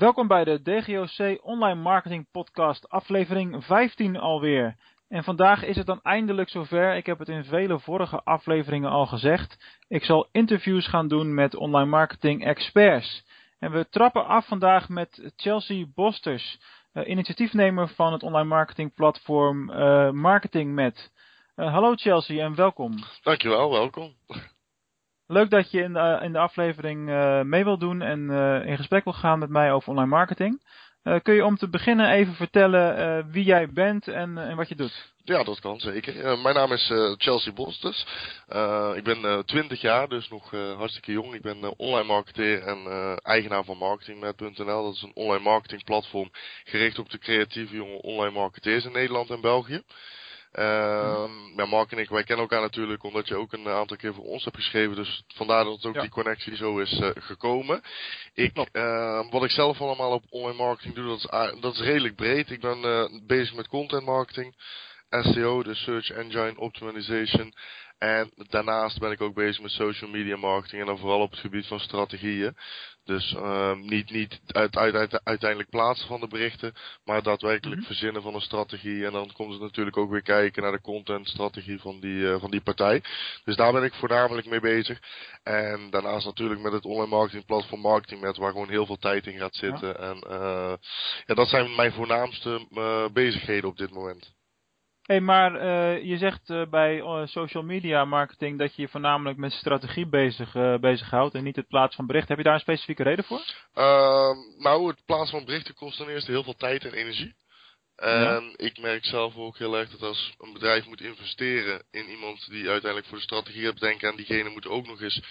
Welkom bij de DGOC Online Marketing Podcast, aflevering 15 alweer. En vandaag is het dan eindelijk zover. Ik heb het in vele vorige afleveringen al gezegd. Ik zal interviews gaan doen met online marketing experts. En we trappen af vandaag met Chelsea Bosters, uh, initiatiefnemer van het online marketing platform uh, MarketingMet. Uh, hallo Chelsea en welkom. Dankjewel, welkom. Leuk dat je in de, in de aflevering uh, mee wil doen en uh, in gesprek wil gaan met mij over online marketing. Kun je om te beginnen even vertellen wie jij bent en, en, wat je doet? Ja, dat kan zeker. mijn naam is Chelsea Bostes. ik ben 20 jaar, dus nog hartstikke jong. Ik ben online marketeer en eigenaar van marketingmet.nl. Dat is een online marketing platform gericht op de creatieve jonge online marketeers in Nederland en België. Uh, ja, Mark en ik, wij kennen elkaar natuurlijk omdat je ook een aantal keer voor ons hebt geschreven. Dus vandaar dat ook ja. die connectie zo is uh, gekomen. Ik, uh, wat ik zelf allemaal op online marketing doe, dat is, dat is redelijk breed. Ik ben uh, bezig met content marketing, SEO, dus Search Engine Optimization. En daarnaast ben ik ook bezig met social media marketing en dan vooral op het gebied van strategieën. Dus uh, niet, niet uit, uit, uit, uiteindelijk plaatsen van de berichten, maar daadwerkelijk mm -hmm. verzinnen van een strategie. En dan komt het natuurlijk ook weer kijken naar de contentstrategie van die, uh, van die partij. Dus daar ben ik voornamelijk mee bezig. En daarnaast natuurlijk met het online marketing platform MarketingMet, waar gewoon heel veel tijd in gaat zitten. Ja. En uh, ja, dat zijn mijn voornaamste bezigheden op dit moment hey, maar uh, je zegt uh, bij uh, social media marketing dat je je voornamelijk met strategie bezig, bezighoudt en niet het plaatsen van berichten. Heb je daar een specifieke reden voor? Ehm, nou, het plaatsen van berichten kost ten eerste heel veel tijd en energie. En ja. ik merk zelf ook heel erg dat als een bedrijf moet investeren in iemand die uiteindelijk voor de strategie gaat bedenken en diegene moet ook nog eens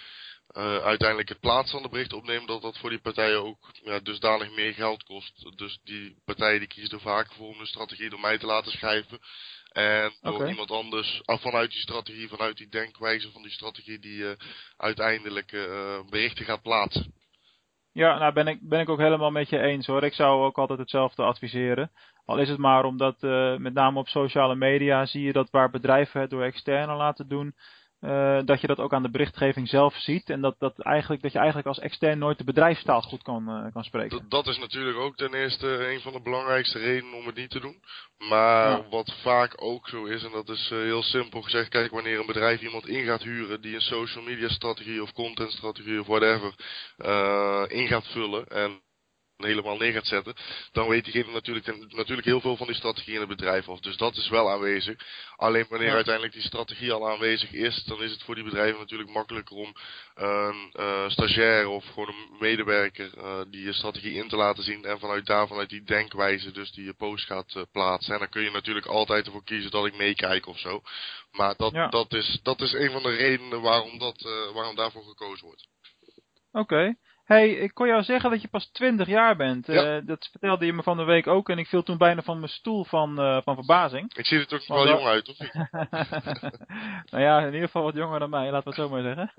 uh, uiteindelijk het plaatsen van de berichten opnemen, dat dat voor die partijen ook ja, dusdanig meer geld kost. Dus die partijen die kiezen er vaak voor om de strategie door mij te laten schrijven. En door okay. iemand anders, af vanuit die strategie, vanuit die denkwijze van die strategie, die uh, uiteindelijk uh, berichten gaat plaatsen. Ja, nou ben ik, ben ik ook helemaal met je eens hoor. Ik zou ook altijd hetzelfde adviseren. Al is het maar omdat uh, met name op sociale media zie je dat waar bedrijven het door externen laten doen, uh, dat je dat ook aan de berichtgeving zelf ziet. En dat, dat, eigenlijk, dat je eigenlijk als extern nooit de bedrijfstaal goed kan, uh, kan spreken. Dat, dat, is natuurlijk ook ten eerste een van de belangrijkste redenen om het niet te doen. Maar ja. wat vaak ook zo is, en dat is uh, heel simpel gezegd, kijk wanneer een bedrijf iemand in gaat huren die een social media strategie of content strategie of whatever in gaat vullen. En helemaal neer gaat zetten, dan weet diegene natuurlijk, natuurlijk heel veel van die strategie in het bedrijf af. Dus dat is wel aanwezig. Alleen wanneer ja. uiteindelijk die strategie al aanwezig is, dan is het voor die bedrijven natuurlijk makkelijker om een uh, stagiair of gewoon een medewerker uh, die je strategie in te laten zien en vanuit daar, vanuit die denkwijze dus die je post gaat uh, plaatsen. En dan kun je natuurlijk altijd ervoor kiezen dat ik meekijk of zo. Maar dat, ja. dat, is, dat is een van de redenen waarom, dat, waarom daarvoor gekozen wordt. Oké. Okay hey, ik kon jou zeggen dat je pas 20 jaar bent. Ja. Uh, dat vertelde je me van de week ook. En ik viel toen bijna van mijn stoel van, uh, van verbazing. Ik zie er toch wel jong uit, of niet? nou ja, in ieder geval wat jonger dan mij, laten we het zo maar zeggen.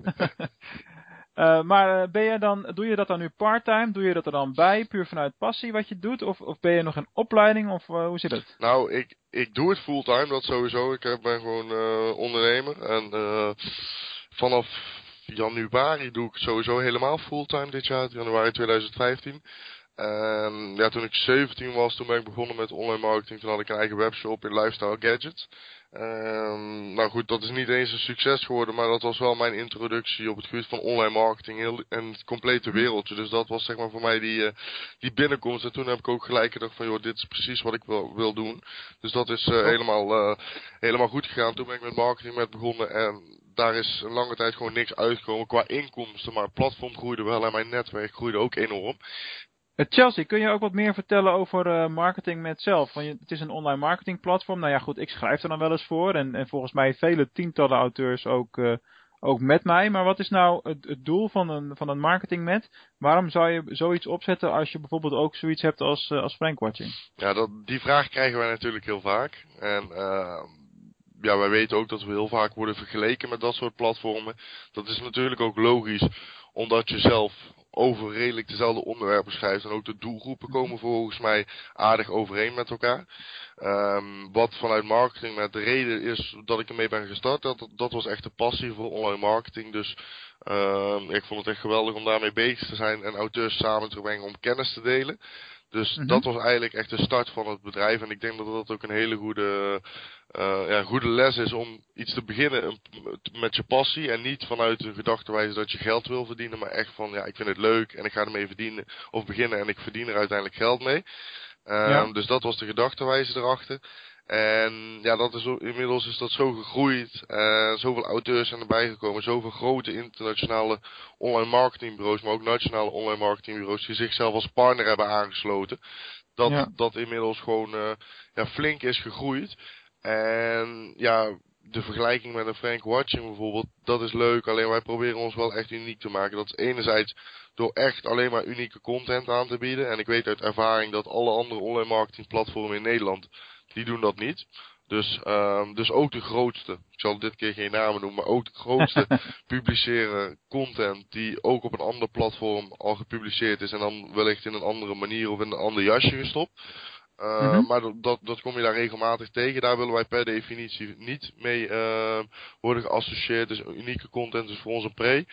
uh, maar ben je dan, doe je dat dan nu parttime? Doe je dat er dan bij, puur vanuit passie wat je doet? Of, of ben je nog in opleiding? Of hoe zit het? Nou, ik, ik doe het fulltime, dat sowieso. Ik ben gewoon ondernemer. En vanaf januari doe ik sowieso helemaal fulltime dit jaar, januari 2015. En ja, toen ik 17 was, toen ben ik begonnen met online marketing. Toen had ik een eigen webshop in Lifestyle Gadgets. Um, nou goed, dat is niet eens een succes geworden, maar dat was wel mijn introductie op het gebied van online marketing heel, en het complete wereldje. Dus dat was zeg maar voor mij die, uh, die binnenkomst. En toen heb ik ook gelijk gedacht van, joh, dit is precies wat ik wil, wil doen. Dus dat is uh, helemaal, uh, helemaal goed gegaan. Toen ben ik met marketing met begonnen en daar is een lange tijd gewoon niks uitgekomen qua inkomsten. Maar het platform groeide wel en mijn netwerk groeide ook enorm. Chelsea, kun je ook wat meer vertellen over uh, marketing met zelf? Want het is een online marketing platform. Nou ja, goed, ik schrijf er dan wel eens voor. En, en volgens mij vele tientallen auteurs ook, uh, ook met mij. Maar wat is nou het, het, doel van een, van een marketing met? Waarom zou je zoiets opzetten als je bijvoorbeeld ook zoiets hebt als, uh, als Frankwatching? Ja, dat, die vraag krijgen wij natuurlijk heel vaak. En ja, wij weten ook dat we heel vaak worden vergeleken met dat soort platformen. Dat is natuurlijk ook logisch, omdat je zelf over redelijk dezelfde onderwerpen schrijft. En ook de doelgroepen komen volgens mij aardig overeen met elkaar. Um, wat vanuit marketing met de reden is dat ik ermee ben gestart, dat, dat was echt de passie voor online marketing. Dus um, ik vond het echt geweldig om daarmee bezig te zijn en auteurs samen te brengen om kennis te delen. Dus mm -hmm. dat was eigenlijk echt de start van het bedrijf. En ik denk dat dat ook een hele goede, uh, ja, goede les is om iets te beginnen met je passie. En niet vanuit een gedachtewijze dat je geld wil verdienen. Maar echt van, ja, ik vind het leuk en ik ga ermee verdienen. Of beginnen en ik verdien er uiteindelijk geld mee. Ja. Dus dat was de gedachtewijze erachter. En ja, dat is, inmiddels is dat zo gegroeid. Uh, zoveel auteurs zijn erbij gekomen. Zoveel grote internationale online marketingbureaus, maar ook nationale online marketingbureaus die zichzelf als partner hebben aangesloten. Dat ja. dat inmiddels gewoon uh, ja, flink is gegroeid. En ja, de vergelijking met een Frank Watching bijvoorbeeld, dat is leuk. Alleen wij proberen ons wel echt uniek te maken. Dat is enerzijds door echt alleen maar unieke content aan te bieden. En ik weet uit ervaring dat alle andere online marketing platformen in Nederland die doen dat niet. Dus, um, dus ook de grootste, ik zal dit keer geen namen noemen, maar ook de grootste publiceren content die ook op een ander platform al gepubliceerd is en dan wellicht in een andere manier of in een ander jasje gestopt. Uh, mm -hmm. Maar dat, dat kom je daar regelmatig tegen. Daar willen wij per definitie niet mee uh, worden geassocieerd. Dus unieke content is voor ons een pre.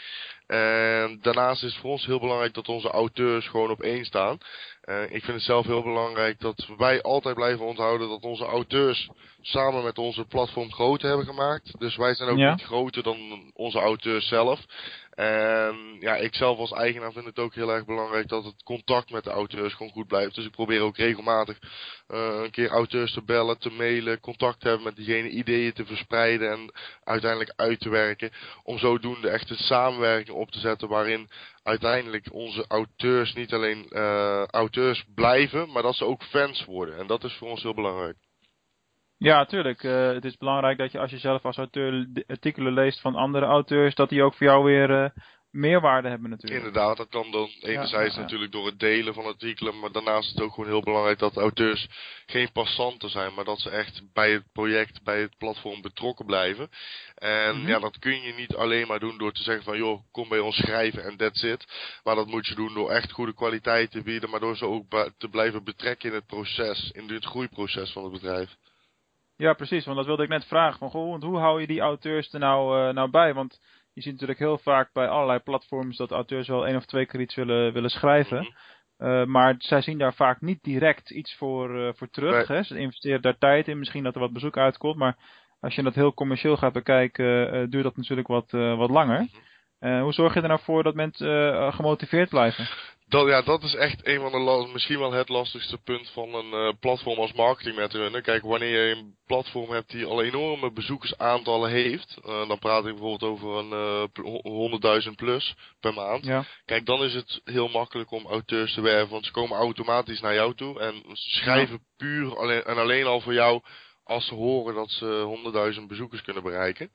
En daarnaast is het voor ons heel belangrijk dat onze auteurs gewoon op één staan. Uh, ik vind het zelf heel belangrijk dat wij altijd blijven onthouden dat onze auteurs samen met onze platform groter hebben gemaakt. Dus wij zijn ook ja. niet groter dan onze auteurs zelf. En ja, ik zelf als eigenaar vind het ook heel erg belangrijk dat het contact met de auteurs gewoon goed blijft. Dus ik probeer ook regelmatig uh, een keer auteurs te bellen, te mailen, contact te hebben met diegene, ideeën te verspreiden en uiteindelijk uit te werken. Om zodoende echt een samenwerking op te zetten waarin uiteindelijk onze auteurs niet alleen uh, auteurs blijven, maar dat ze ook fans worden. En dat is voor ons heel belangrijk. Ja, tuurlijk. Uh, het is belangrijk dat je als je zelf als auteur artikelen leest van andere auteurs, dat die ook voor jou weer uh, meerwaarde hebben natuurlijk. Inderdaad, dat kan dan enerzijds ja, ja, natuurlijk door het delen van artikelen, maar daarnaast is het ook gewoon heel belangrijk dat auteurs geen passanten zijn, maar dat ze echt bij het project, bij het platform betrokken blijven. En mm -hmm. ja, dat kun je niet alleen maar doen door te zeggen van joh, kom bij ons schrijven en that's it. Maar dat moet je doen door echt goede kwaliteit te bieden, maar door ze ook te blijven betrekken in het proces, in het groeiproces van het bedrijf. Ja, precies. Want dat wilde ik net vragen. Van, goh, hoe hou je die auteurs er nou, uh, nou bij? Want je ziet natuurlijk heel vaak bij allerlei platforms dat auteurs wel één of twee keer iets willen, willen schrijven. Mm -hmm. uh, maar zij zien daar vaak niet direct iets voor, uh, voor terug. Nee. Hè? Ze investeren daar tijd in. Misschien dat er wat bezoek uitkomt. Maar als je dat heel commercieel gaat bekijken, duurt dat natuurlijk wat, wat langer. Mm -hmm. hoe zorg je er nou voor dat mensen gemotiveerd blijven? Dat, ja, dat is echt een van de misschien wel het lastigste punt van een uh, platform als marketing met runnen. Kijk, wanneer je een platform hebt die al enorme bezoekersaantallen heeft, uh, dan praat ik bijvoorbeeld over een uh, 100.000 plus per maand. Ja. Kijk, dan is het heel makkelijk om auteurs te werven, want ze komen automatisch naar jou toe en schrijven ja. puur alleen, en alleen al voor jou als ze horen dat ze 100.000 bezoekers kunnen bereiken.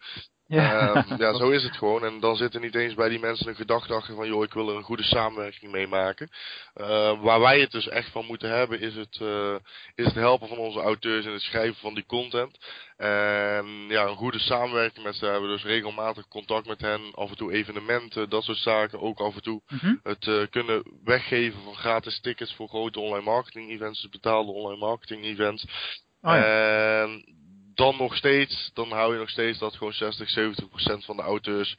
Ja. Um, ja, zo is het gewoon. En dan zit er niet eens bij die mensen een gedachte achter van, joh, ik wil er een goede samenwerking mee maken. Uh, waar wij het dus echt van moeten hebben, is het, uh, is het helpen van onze auteurs in het schrijven van die content. En ja, een goede samenwerking met ze hebben. Dus regelmatig contact met hen, af en toe evenementen, dat soort zaken. Ook af en toe mm -hmm. het uh, kunnen weggeven van gratis tickets voor grote online marketing events, dus betaalde online marketing events. Oh ja. En dan nog steeds, dan hou je nog steeds dat gewoon 60, 70 procent van de auteurs,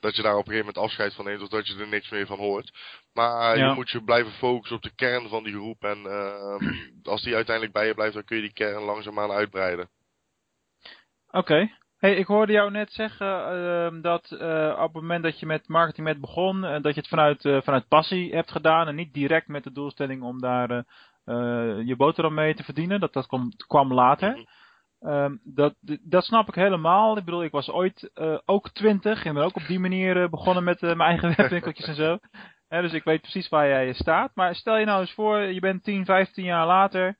dat je daar op een gegeven moment afscheid van neemt, of dat je er niks meer van hoort. Maar ja. je moet je blijven focussen op de kern van die groep. En uh, als die uiteindelijk bij je blijft, dan kun je die kern langzaamaan uitbreiden. Oké. Okay. Hey, ik hoorde jou net zeggen uh, dat uh, op het moment dat je met marketing met begon, uh, dat je het vanuit, vanuit passie hebt gedaan en niet direct met de doelstelling om daar je boterham mee te verdienen. Dat, dat kwam, kwam later. Um, dat, dat snap ik helemaal. Ik bedoel, ik was ooit uh, ook twintig en ben ook op die manier uh, begonnen met uh, mijn eigen webwinkeltjes en zo. He, dus ik weet precies waar jij staat. Maar stel je nou eens voor, je bent 10, 15 jaar later.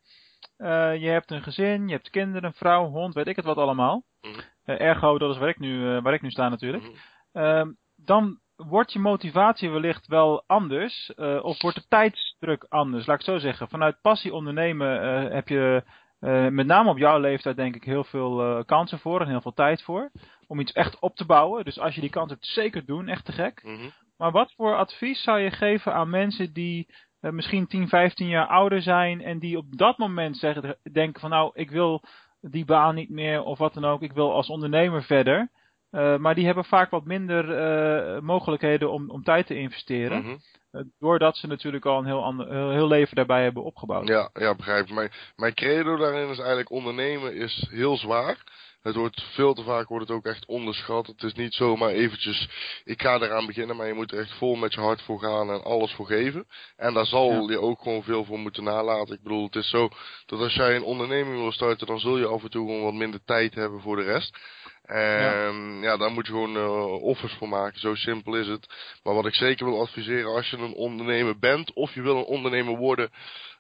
je hebt een gezin, je hebt kinderen, een vrouw, hond, weet ik het wat allemaal. Mm. ergo, dat is waar ik nu, waar ik nu sta natuurlijk. Mm. Um, dan wordt je motivatie wellicht wel anders. of wordt de tijdsdruk anders, laat ik zo zeggen. Vanuit passie ondernemen heb je uh, met name op jouw leeftijd denk ik heel veel uh, kansen voor en heel veel tijd voor. Om iets echt op te bouwen. Dus als je die kans hebt, zeker doen. Echt te gek. Mm -hmm. Maar wat voor advies zou je geven aan mensen die uh, misschien 10, 15 jaar ouder zijn en die op dat moment zeggen, denken van nou, ik wil die baan niet meer of wat dan ook, ik wil als ondernemer verder. Maar die hebben vaak wat minder mogelijkheden om, om tijd te investeren. Mm -hmm. Doordat ze natuurlijk al een heel, ander, heel, leven daarbij hebben opgebouwd. Ja, ja begrijp ik. Mijn, mijn credo daarin is eigenlijk ondernemen is heel zwaar. Het wordt veel te vaak wordt het ook echt onderschat. Het is niet zomaar eventjes, ik ga eraan beginnen, maar je moet er echt vol met je hart voor gaan en alles voor geven. En daar zal ja. je ook gewoon veel voor moeten nalaten. Ik bedoel, het is zo dat als jij een onderneming wil starten, dan zul je af en toe gewoon wat minder tijd hebben voor de rest. En ja, ja daar moet je gewoon uh, offers voor maken. Zo simpel is het. Maar wat ik zeker wil adviseren, als je een ondernemer bent of je wil een ondernemer worden,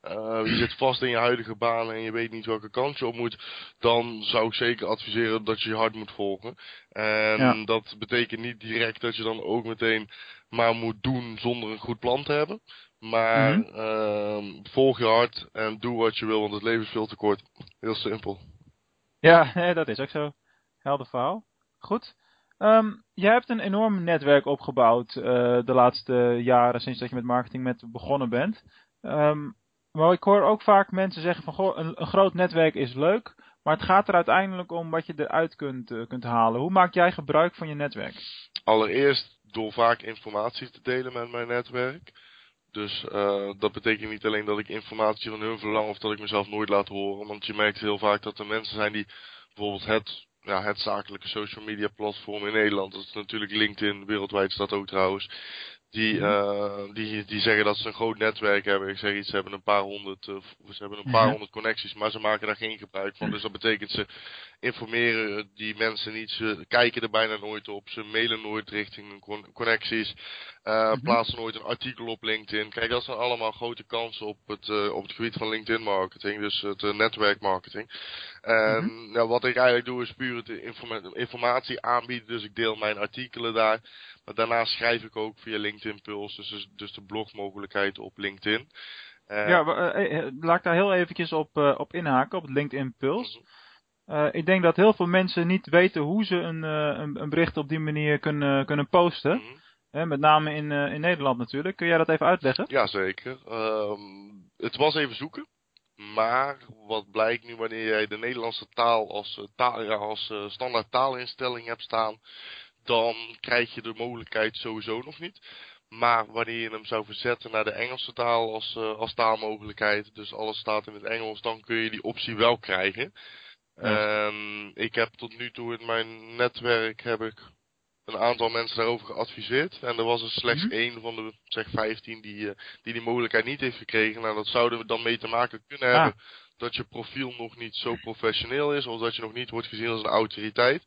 uh, je zit vast in je huidige baan en je weet niet welke kant je op moet, dan zou ik zeker adviseren dat je je hart moet volgen. En ja. dat betekent niet direct dat je dan ook meteen maar moet doen zonder een goed plan te hebben. Maar mm -hmm. uh, volg je hart en doe wat je wil, want het leven is veel te kort. Heel simpel. Ja, dat is ook zo. Helder verhaal. Goed. Um, jij hebt een enorm netwerk opgebouwd uh, de laatste jaren sinds dat je met marketing met begonnen bent. Um, maar ik hoor ook vaak mensen zeggen van goh, een, groot netwerk is leuk, maar het gaat er uiteindelijk om wat je eruit kunt, uh, kunt halen. Hoe maak jij gebruik van je netwerk? Allereerst door vaak informatie te delen met mijn netwerk. Dus uh, dat betekent niet alleen dat ik informatie van hun verlang of dat ik mezelf nooit laat horen. Want je merkt heel vaak dat er mensen zijn die bijvoorbeeld het ja, het zakelijke social media platform in Nederland. Dat is natuurlijk LinkedIn, wereldwijd staat ook trouwens. Die, uh, die, die zeggen dat ze een groot netwerk hebben. Ik zeg iets, ze hebben een paar honderd, uh, ze hebben een paar honderd connecties, maar ze maken daar geen gebruik van. Dus dat betekent ze informeren die mensen niet, ze kijken er bijna nooit op, ze mailen nooit richting hun connecties, uh, plaatsen nooit een artikel op LinkedIn. Kijk, dat zijn allemaal grote kansen op het, op het gebied van LinkedIn marketing, dus het netwerkmarketing. En mm-hmm. nou, wat ik eigenlijk doe is puur het informa informatie aanbieden, dus ik deel mijn artikelen daar. Maar daarnaast schrijf ik ook via LinkedIn Pulse, dus, dus de blogmogelijkheid op LinkedIn. Uh, ja, laat ik daar heel eventjes op, uh, op inhaken, op het LinkedIn Pulse. Mm-hmm. ik denk dat heel veel mensen niet weten hoe ze een, een, een, bericht op die manier kunnen, kunnen posten. Met name in, in Nederland natuurlijk. Kun jij dat even uitleggen? Jazeker. Um, het was even zoeken. Maar wat blijkt nu wanneer jij de Nederlandse taal als, taal, als standaard taalinstelling hebt staan, dan krijg je de mogelijkheid sowieso nog niet. Maar wanneer je hem zou verzetten naar de Engelse taal als, uh, als taalmogelijkheid, dus alles staat in het Engels, dan kun je die optie wel krijgen. Ja. Um, ik heb tot nu toe in mijn netwerk heb ik een aantal mensen daarover geadviseerd. En er was er slechts mm -hmm. één van de zeg 15 die, uh, die die mogelijkheid niet heeft gekregen. Nou, dat zouden we dan mee te maken kunnen ah. hebben dat je profiel nog niet zo professioneel is, of dat je nog niet wordt gezien als een autoriteit.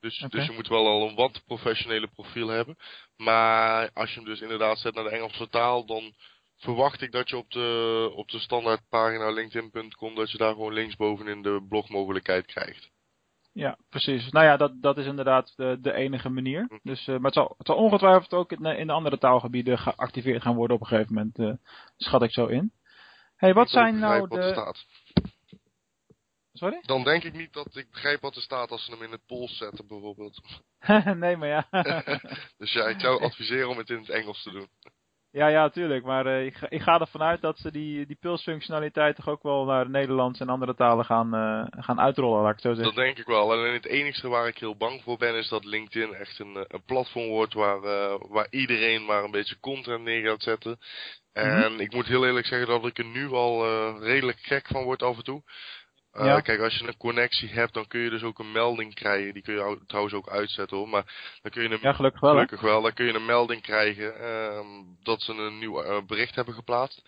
Dus, okay. dus je moet wel al een wat professionele profiel hebben. Maar als je hem dus inderdaad zet naar de Engelse taal, dan verwacht ik dat je op de, op de standaardpagina linkedin.com, dat je daar gewoon linksbovenin de blogmogelijkheid krijgt. Ja, precies. Nou ja, dat, dat is inderdaad de, de enige manier. Hm. Dus, uh, maar het zal, het zal ongetwijfeld ook in, in de andere taalgebieden geactiveerd gaan worden op een gegeven moment. Uh, schat ik zo in. hey, wat zijn nou de... Staat. Sorry? Dan denk ik niet dat ik begrijp wat er staat als ze hem in het Pools zetten bijvoorbeeld. nee, maar ja. dus ja, ik zou adviseren om het in het Engels te doen. Ja, ja, tuurlijk. Maar uh, ik, ga, ik ga ervan uit dat ze die, die pulsfunctionaliteit toch ook wel naar Nederlands en andere talen gaan, uh, gaan uitrollen, laat ik zo zeggen. Dat denk ik wel. Alleen het enige waar ik heel bang voor ben is dat LinkedIn echt een, eh, een platform wordt waar, uh, waar iedereen maar een beetje content neer gaat zetten. En mm -hmm. ik moet heel eerlijk zeggen dat ik er nu al redelijk gek van word af en toe. Uh, ja. Kijk, als je een connectie hebt, dan kun je dus ook een melding krijgen. Die kun je trouwens ook uitzetten hoor. Maar dan kun je een, ja, gelukkig wel. Gelukkig wel. Dan kun je een melding krijgen uh, dat ze een nieuw uh, bericht hebben geplaatst.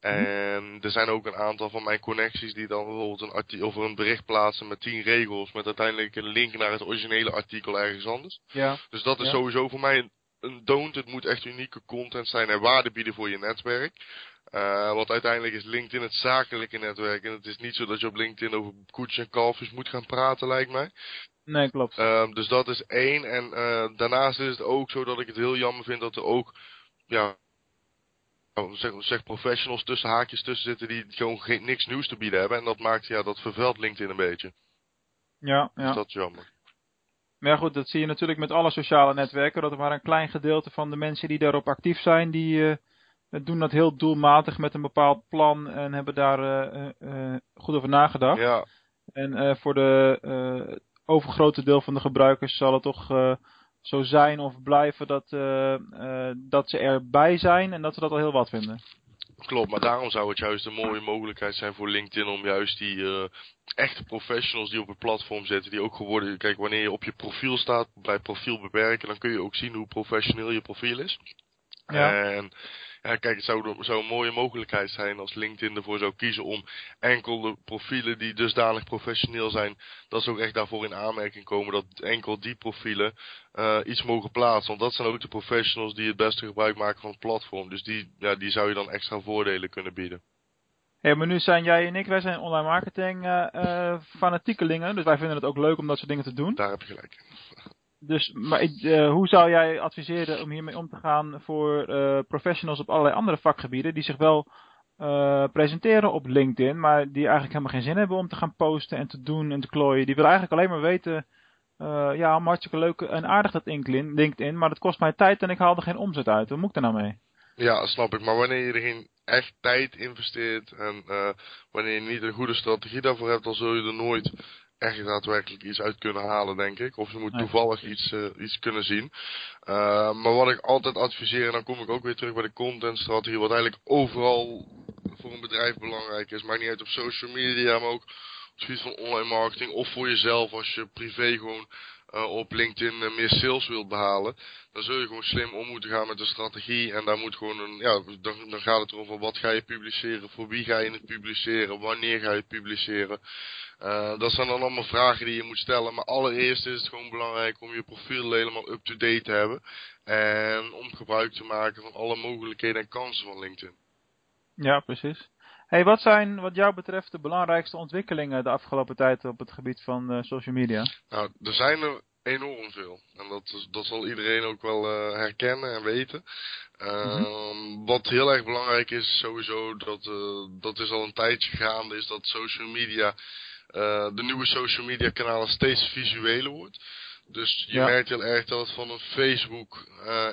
Mhm. En er zijn ook een aantal van mijn connecties die dan bijvoorbeeld een, artikel, of een bericht plaatsen met 10 regels. Met uiteindelijk een link naar het originele artikel ergens anders. Ja. Dus dat is ja. sowieso voor mij een, een don't. Het moet echt unieke content zijn en waarde bieden voor je netwerk. Uh, want uiteindelijk is LinkedIn het zakelijke netwerk. En het is niet zo dat je op LinkedIn over koets en kalfjes moet gaan praten, lijkt mij. Nee, klopt. Uh, dus dat is één. En uh, daarnaast is het ook zo dat ik het heel jammer vind dat er ook, ja, zeg, zeg professionals tussen haakjes tussen zitten die gewoon geen, niks nieuws te bieden hebben. En dat maakt, ja, dat vervuilt LinkedIn een beetje. Ja, ja. Dus dat is jammer. Maar ja, goed, dat zie je natuurlijk met alle sociale netwerken. Dat er maar een klein gedeelte van de mensen die daarop actief zijn, die doen dat heel doelmatig met een bepaald plan en hebben daar goed over nagedacht. Ja. En voor de overgrote deel van de gebruikers zal het toch zo zijn of blijven dat, dat ze erbij zijn en dat ze dat al heel wat vinden. Klopt, maar daarom zou het juist een mooie mogelijkheid zijn voor LinkedIn om juist die uh, echte professionals die op het platform zitten, die ook geworden, kijk wanneer je op je profiel staat, bij profiel beperken, dan kun je ook zien hoe professioneel je profiel is. Ja. En ja, kijk, het zou, zou een mooie mogelijkheid zijn als LinkedIn ervoor zou kiezen om enkel de profielen die dusdanig professioneel zijn, dat ze ook echt daarvoor in aanmerking komen dat enkel die profielen uh, iets mogen plaatsen. Want dat zijn ook de professionals die het beste gebruik maken van het platform. Dus die, ja, die zou je dan extra voordelen kunnen bieden. Ja, maar nu zijn jij en ik, wij zijn online marketing uh, uh, fanatiekelingen. Dus wij vinden het ook leuk om dat soort dingen te doen. Daar heb je gelijk. Dus, maar uh, hoe zou jij adviseren om hiermee om te gaan voor uh, professionals op allerlei andere vakgebieden die zich wel uh, presenteren op LinkedIn, maar die eigenlijk helemaal geen zin hebben om te gaan posten en te doen en te klooien. Die willen eigenlijk alleen maar weten, ja, hartstikke leuk en aardig dat LinkedIn, maar het kost mij tijd en ik haal er geen omzet uit. Hoe moet ik daar nou mee? Ja, snap ik. Maar wanneer je er geen echt tijd investeert en wanneer je niet een goede strategie daarvoor hebt, dan zul je er nooit echt daadwerkelijk iets uit kunnen halen, denk ik. Of je moet toevallig iets, uh, iets kunnen zien. Uh, maar wat ik altijd adviseer, en dan kom ik ook weer terug bij de contentstrategie, wat eigenlijk overal voor een bedrijf belangrijk is. Maakt niet uit op social media, maar ook op het gebied van online marketing. Of voor jezelf als je privé gewoon uh, op LinkedIn uh, meer sales wilt behalen, dan zul je gewoon slim om moeten gaan met de strategie. En daar moet gewoon een, ja, dan, dan gaat het erover wat ga je publiceren, voor wie ga je het publiceren, wanneer ga je het publiceren. Uh, dat zijn dan allemaal vragen die je moet stellen. Maar allereerst is het gewoon belangrijk om je profiel helemaal up-to-date te hebben. En om gebruik te maken van alle mogelijkheden en kansen van LinkedIn. Ja, precies. Hey, wat zijn wat jou betreft de belangrijkste ontwikkelingen de afgelopen tijd op het gebied van uh, social media? Nou, er zijn er enorm veel. En dat, dat zal iedereen ook wel uh, herkennen en weten. Uh, mm -hmm. Wat heel erg belangrijk is sowieso, dat, uh, dat is al een tijdje gaande, is dat social media, de nieuwe social media kanalen steeds visueler wordt. Dus je ja. merkt heel erg dat het van een Facebook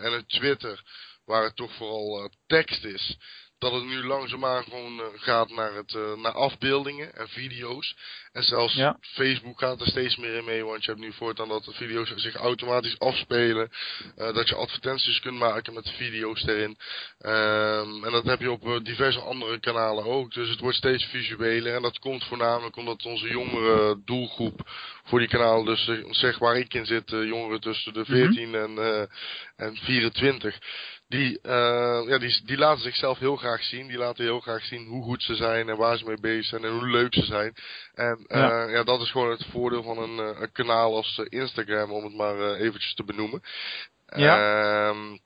en een Twitter, waar het toch vooral tekst is, dat het nu langzaamaan gewoon uh, gaat naar, het, uh, naar afbeeldingen en video's. En zelfs ja. Facebook gaat er steeds meer in mee, want je hebt nu voortaan dat de video's zich automatisch afspelen. Uh, dat je advertenties kunt maken met video's erin. Um, en dat heb je op diverse andere kanalen ook. Dus het wordt steeds visueler. En dat komt voornamelijk omdat onze jongere doelgroep voor die kanalen, dus zeg waar ik in zit, jongeren tussen de 14 mm -hmm. en, en 24 die, uh, ja, die, die laten zichzelf heel graag zien. Die laten heel graag zien hoe goed ze zijn en waar ze mee bezig zijn en hoe leuk ze zijn. En uh, ja. ja. dat is gewoon het voordeel van een, uh, een kanaal als Instagram, om het maar eventjes te benoemen. Ja. Ehm,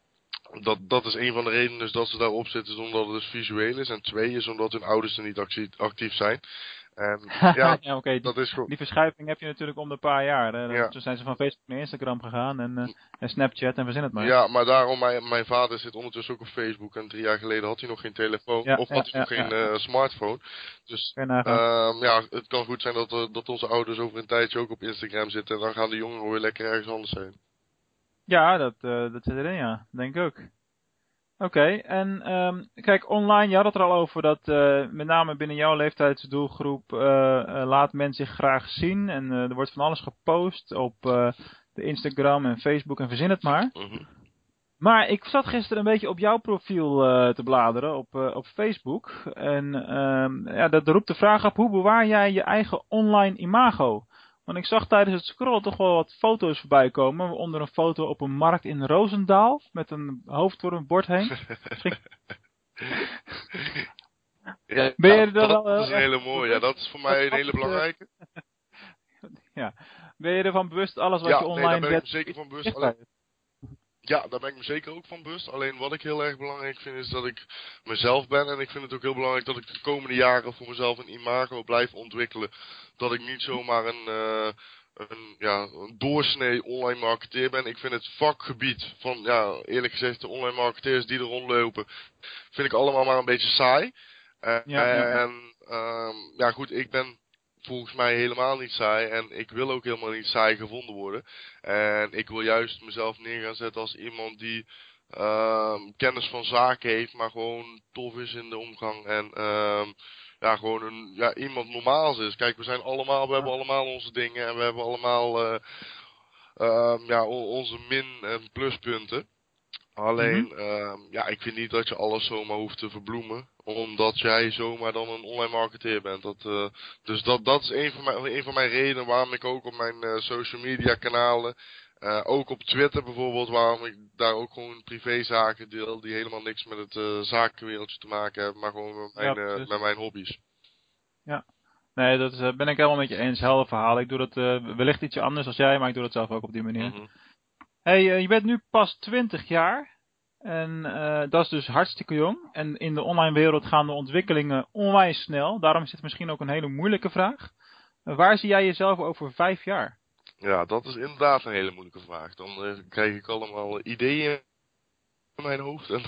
dat, dat is een van de redenen dus dat ze daarop zitten, is omdat het dus visueel is. En twee is omdat hun ouders er niet actief zijn. En ja, ja okay. dat is goed. Die verschuiving heb je natuurlijk om de paar jaar. Hè. Ja. Toen zijn ze van Facebook naar Instagram gegaan en, uh, en Snapchat en verzin het maar. Ja, maar daarom, mijn, mijn vader zit ondertussen ook op Facebook. En drie jaar geleden had hij nog geen telefoon. Ja, of had hij nog geen uh, smartphone. Dus uh, ja, het kan goed zijn dat, uh, dat onze ouders over een tijdje ook op Instagram zitten. En dan gaan de jongeren weer lekker ergens anders heen. Ja, dat, dat zit erin, ja. Denk ik ook. Oké, okay, en um, kijk, online, je had het er al over dat uh, met name binnen jouw leeftijdsdoelgroep uh, uh, laat men zich graag zien. En er wordt van alles gepost op de Instagram en Facebook en verzin het maar. Mm -hmm. Maar ik zat gisteren een beetje op jouw profiel te bladeren op, op Facebook. En um, ja, dat roept de vraag op, hoe bewaar jij je eigen online imago? Want ik zag tijdens het scrollen toch wel wat foto's voorbij komen. Waaronder een foto op een markt in Roosendaal. Met een hoofd door een bord heen. ja, ben je er dat, dat is een hele mooie. Ja, dat is voor mij een hele belangrijke. ja. Ben je ervan bewust alles wat ja, je online... Ja, nee, daar ben ik zeker van bewust. Ja, daar ben ik me zeker ook van bewust. Alleen wat ik heel erg belangrijk vind is dat ik mezelf ben. En ik vind het ook heel belangrijk dat ik de komende jaren voor mezelf een imago blijf ontwikkelen. Dat ik niet zomaar een, uh, een, ja, een doorsnee online marketeer ben. Ik vind het vakgebied van, ja, eerlijk gezegd, de online marketeers die er rondlopen, vind ik allemaal maar een beetje saai. Uh, ja, ja. En, uh, ja goed, ik ben volgens mij helemaal niet saai. En ik wil ook helemaal niet saai gevonden worden. En ik wil juist mezelf neer gaan zetten als iemand die uh, kennis van zaken heeft, maar gewoon tof is in de omgang. En uh, ja, gewoon een, ja, iemand normaals is. Kijk, we zijn allemaal, we hebben allemaal onze dingen en we hebben allemaal uh, ja, onze min- en pluspunten. Alleen, mm -hmm. ja, ik vind niet dat je alles zomaar hoeft te verbloemen. Omdat jij zomaar dan een online marketeer bent. Dat, uh, dus dat, dat is een van, mijn, een van mijn redenen waarom ik ook op mijn uh, social media kanalen. Uh, ook op Twitter bijvoorbeeld, waarom ik daar ook gewoon privézaken deel. Die helemaal niks met het zakenwereldje te maken hebben. Maar gewoon met mijn, ja, met mijn hobby's. Ja. Nee, dat is, ben ik helemaal met je eens. Helder verhaal. Ik doe dat wellicht ietsje anders als jij, maar ik doe dat zelf ook op die manier. Mm -hmm. Hey, je bent nu pas 20 jaar. En uh, dat is dus hartstikke jong. En in de online wereld gaan de ontwikkelingen onwijs snel. Daarom is het misschien ook een hele moeilijke vraag. Uh, waar zie jij jezelf over vijf jaar? Ja, dat is inderdaad een hele moeilijke vraag. Dan uh, krijg ik allemaal ideeën mijn hoofd. En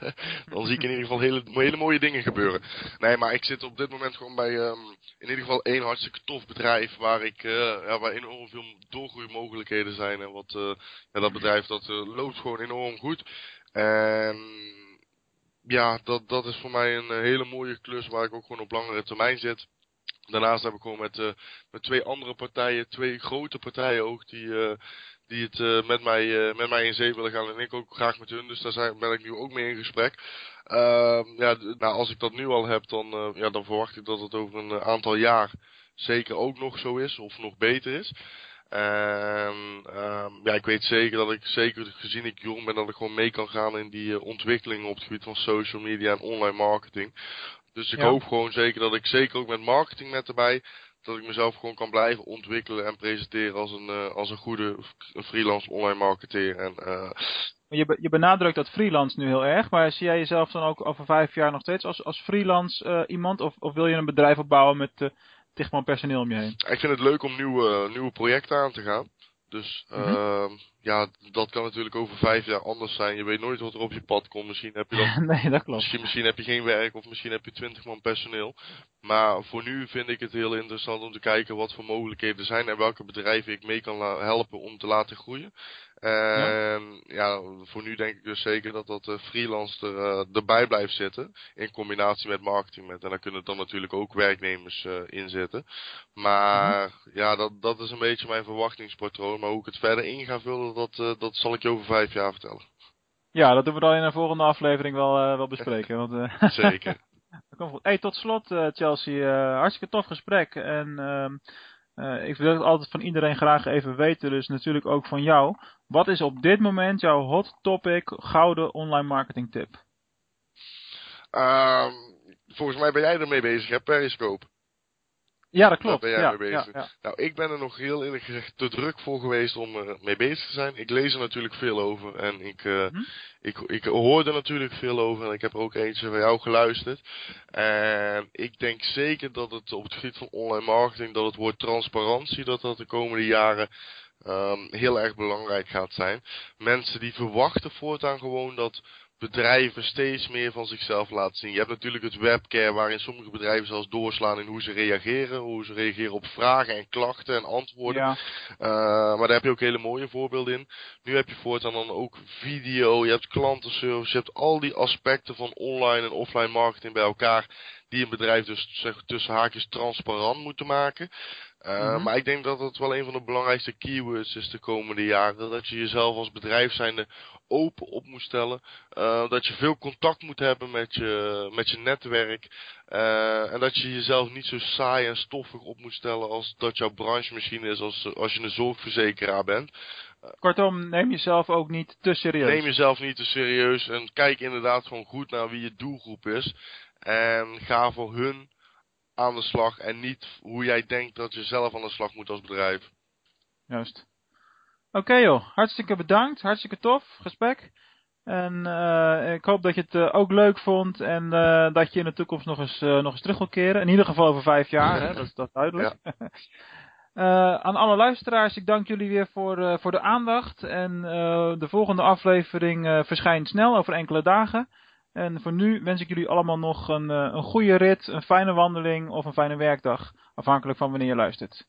dan zie ik in ieder geval hele, hele mooie dingen gebeuren. Nee, maar ik zit op dit moment gewoon bij um, in ieder geval één hartstikke tof bedrijf. Waar, ik, ja, waar enorm veel doorgroeimogelijkheden zijn. En wat, ja, dat bedrijf dat loopt gewoon enorm goed. En ja, dat, dat is voor mij een hele mooie klus waar ik ook gewoon op langere termijn zit. Daarnaast heb ik gewoon met, uh, met twee andere partijen, twee grote partijen ook, die, uh, die het uh, met, mij, met mij in zee willen gaan. En ik ook graag met hun, dus daar zijn, ben ik nu ook mee in gesprek. Ehm, ja, nou, als ik dat nu al heb, dan, ja, dan verwacht ik dat het over een aantal jaar zeker ook nog zo is, of nog beter is. En um, ja, ik weet zeker dat ik, zeker gezien ik jong ben, dat ik gewoon mee kan gaan in die ontwikkelingen op het gebied van social media en online marketing. Dus ik ja. hoop gewoon zeker dat ik zeker ook met marketing met erbij, dat ik mezelf gewoon kan blijven ontwikkelen en presenteren als een, uh, als een goede freelance online marketeer. En, uh, je, je benadrukt dat freelance nu heel erg, maar zie jij jezelf dan ook over vijf jaar nog steeds als, als freelance iemand? Of, of wil je een bedrijf opbouwen met dichtman personeel om je heen. Ik vind het leuk om nieuwe, nieuwe projecten aan te gaan. Dus mm -hmm. uh, ja, dat kan natuurlijk over vijf jaar anders zijn. Je weet nooit wat er op je pad komt. Misschien heb je nee, dat klopt. Misschien, misschien heb je geen werk of misschien heb je twintig man personeel. Maar voor nu vind ik het heel interessant om te kijken wat voor mogelijkheden er zijn en welke bedrijven ik mee kan helpen om te laten groeien. Ja. ja. voor nu denk ik dus zeker dat dat uh, freelance er, uh, erbij blijft zitten. In combinatie met marketing. Met, en daar kunnen dan natuurlijk ook werknemers uh, in zitten. Maar mm -hmm. ja, dat, dat is een beetje mijn verwachtingspatroon. Maar hoe ik het verder in ga vullen, dat, dat zal ik je over vijf jaar vertellen. Ja, dat doen we dan in een volgende aflevering wel, wel bespreken. want, zeker. Hey, tot slot Chelsea, hartstikke tof gesprek. En ehm, uh, ik wil het altijd van iedereen graag even weten, dus natuurlijk ook van jou. Wat is op dit moment jouw hot topic gouden online marketing tip? Um, volgens mij ben jij ermee bezig, hè, Periscope. Ja, dat klopt. Daar ben jij ja, mee bezig. Ja, ja. Nou, ik ben er nog heel eerlijk gezegd te druk voor geweest om er mee bezig te zijn. Ik lees er natuurlijk veel over en ik, uh, hm? ik, ik hoor er natuurlijk veel over en ik heb ook eentje van jou geluisterd. En ik denk zeker dat het op het gebied van online marketing, dat het woord transparantie, dat dat de komende jaren um, heel erg belangrijk gaat zijn. Mensen die verwachten voortaan gewoon dat bedrijven steeds meer van zichzelf laten zien. Je hebt natuurlijk het webcare waarin sommige bedrijven zelfs doorslaan in hoe ze reageren. Hoe ze reageren op vragen en klachten en antwoorden. Ja. Uh, maar daar heb je ook hele mooie voorbeelden in. Nu heb je voortaan dan ook video, je hebt klantenservice, je hebt al die aspecten van online en offline marketing bij elkaar. Die een bedrijf dus zeg, tussen haakjes transparant moeten maken. Uh, mm -hmm. Maar ik denk dat het wel een van de belangrijkste keywords is de komende jaren. Dat je jezelf als bedrijf zijnde open op moet stellen. Uh, dat je veel contact moet hebben met je, met je netwerk. Uh, en dat je jezelf niet zo saai en stoffig op moet stellen als dat jouw branche misschien is als, als je een zorgverzekeraar bent. Kortom, neem jezelf ook niet te serieus. Neem jezelf niet te serieus en kijk inderdaad gewoon goed naar wie je doelgroep is. En ga voor hun aan de slag en niet hoe jij denkt dat je zelf aan de slag moet als bedrijf. Juist. Oké okay, joh, hartstikke bedankt, hartstikke tof gesprek. En uh, ik hoop dat je het uh, ook leuk vond en uh, dat je in de toekomst nog eens, nog eens terug wil keren. In ieder geval over vijf jaar, hè? Dat, is, dat is duidelijk. Ja. aan alle luisteraars, ik dank jullie weer voor, voor de aandacht. En de volgende aflevering verschijnt snel, over enkele dagen. En voor nu wens ik jullie allemaal nog een, een goede rit, een fijne wandeling of een fijne werkdag. Afhankelijk van wanneer je luistert.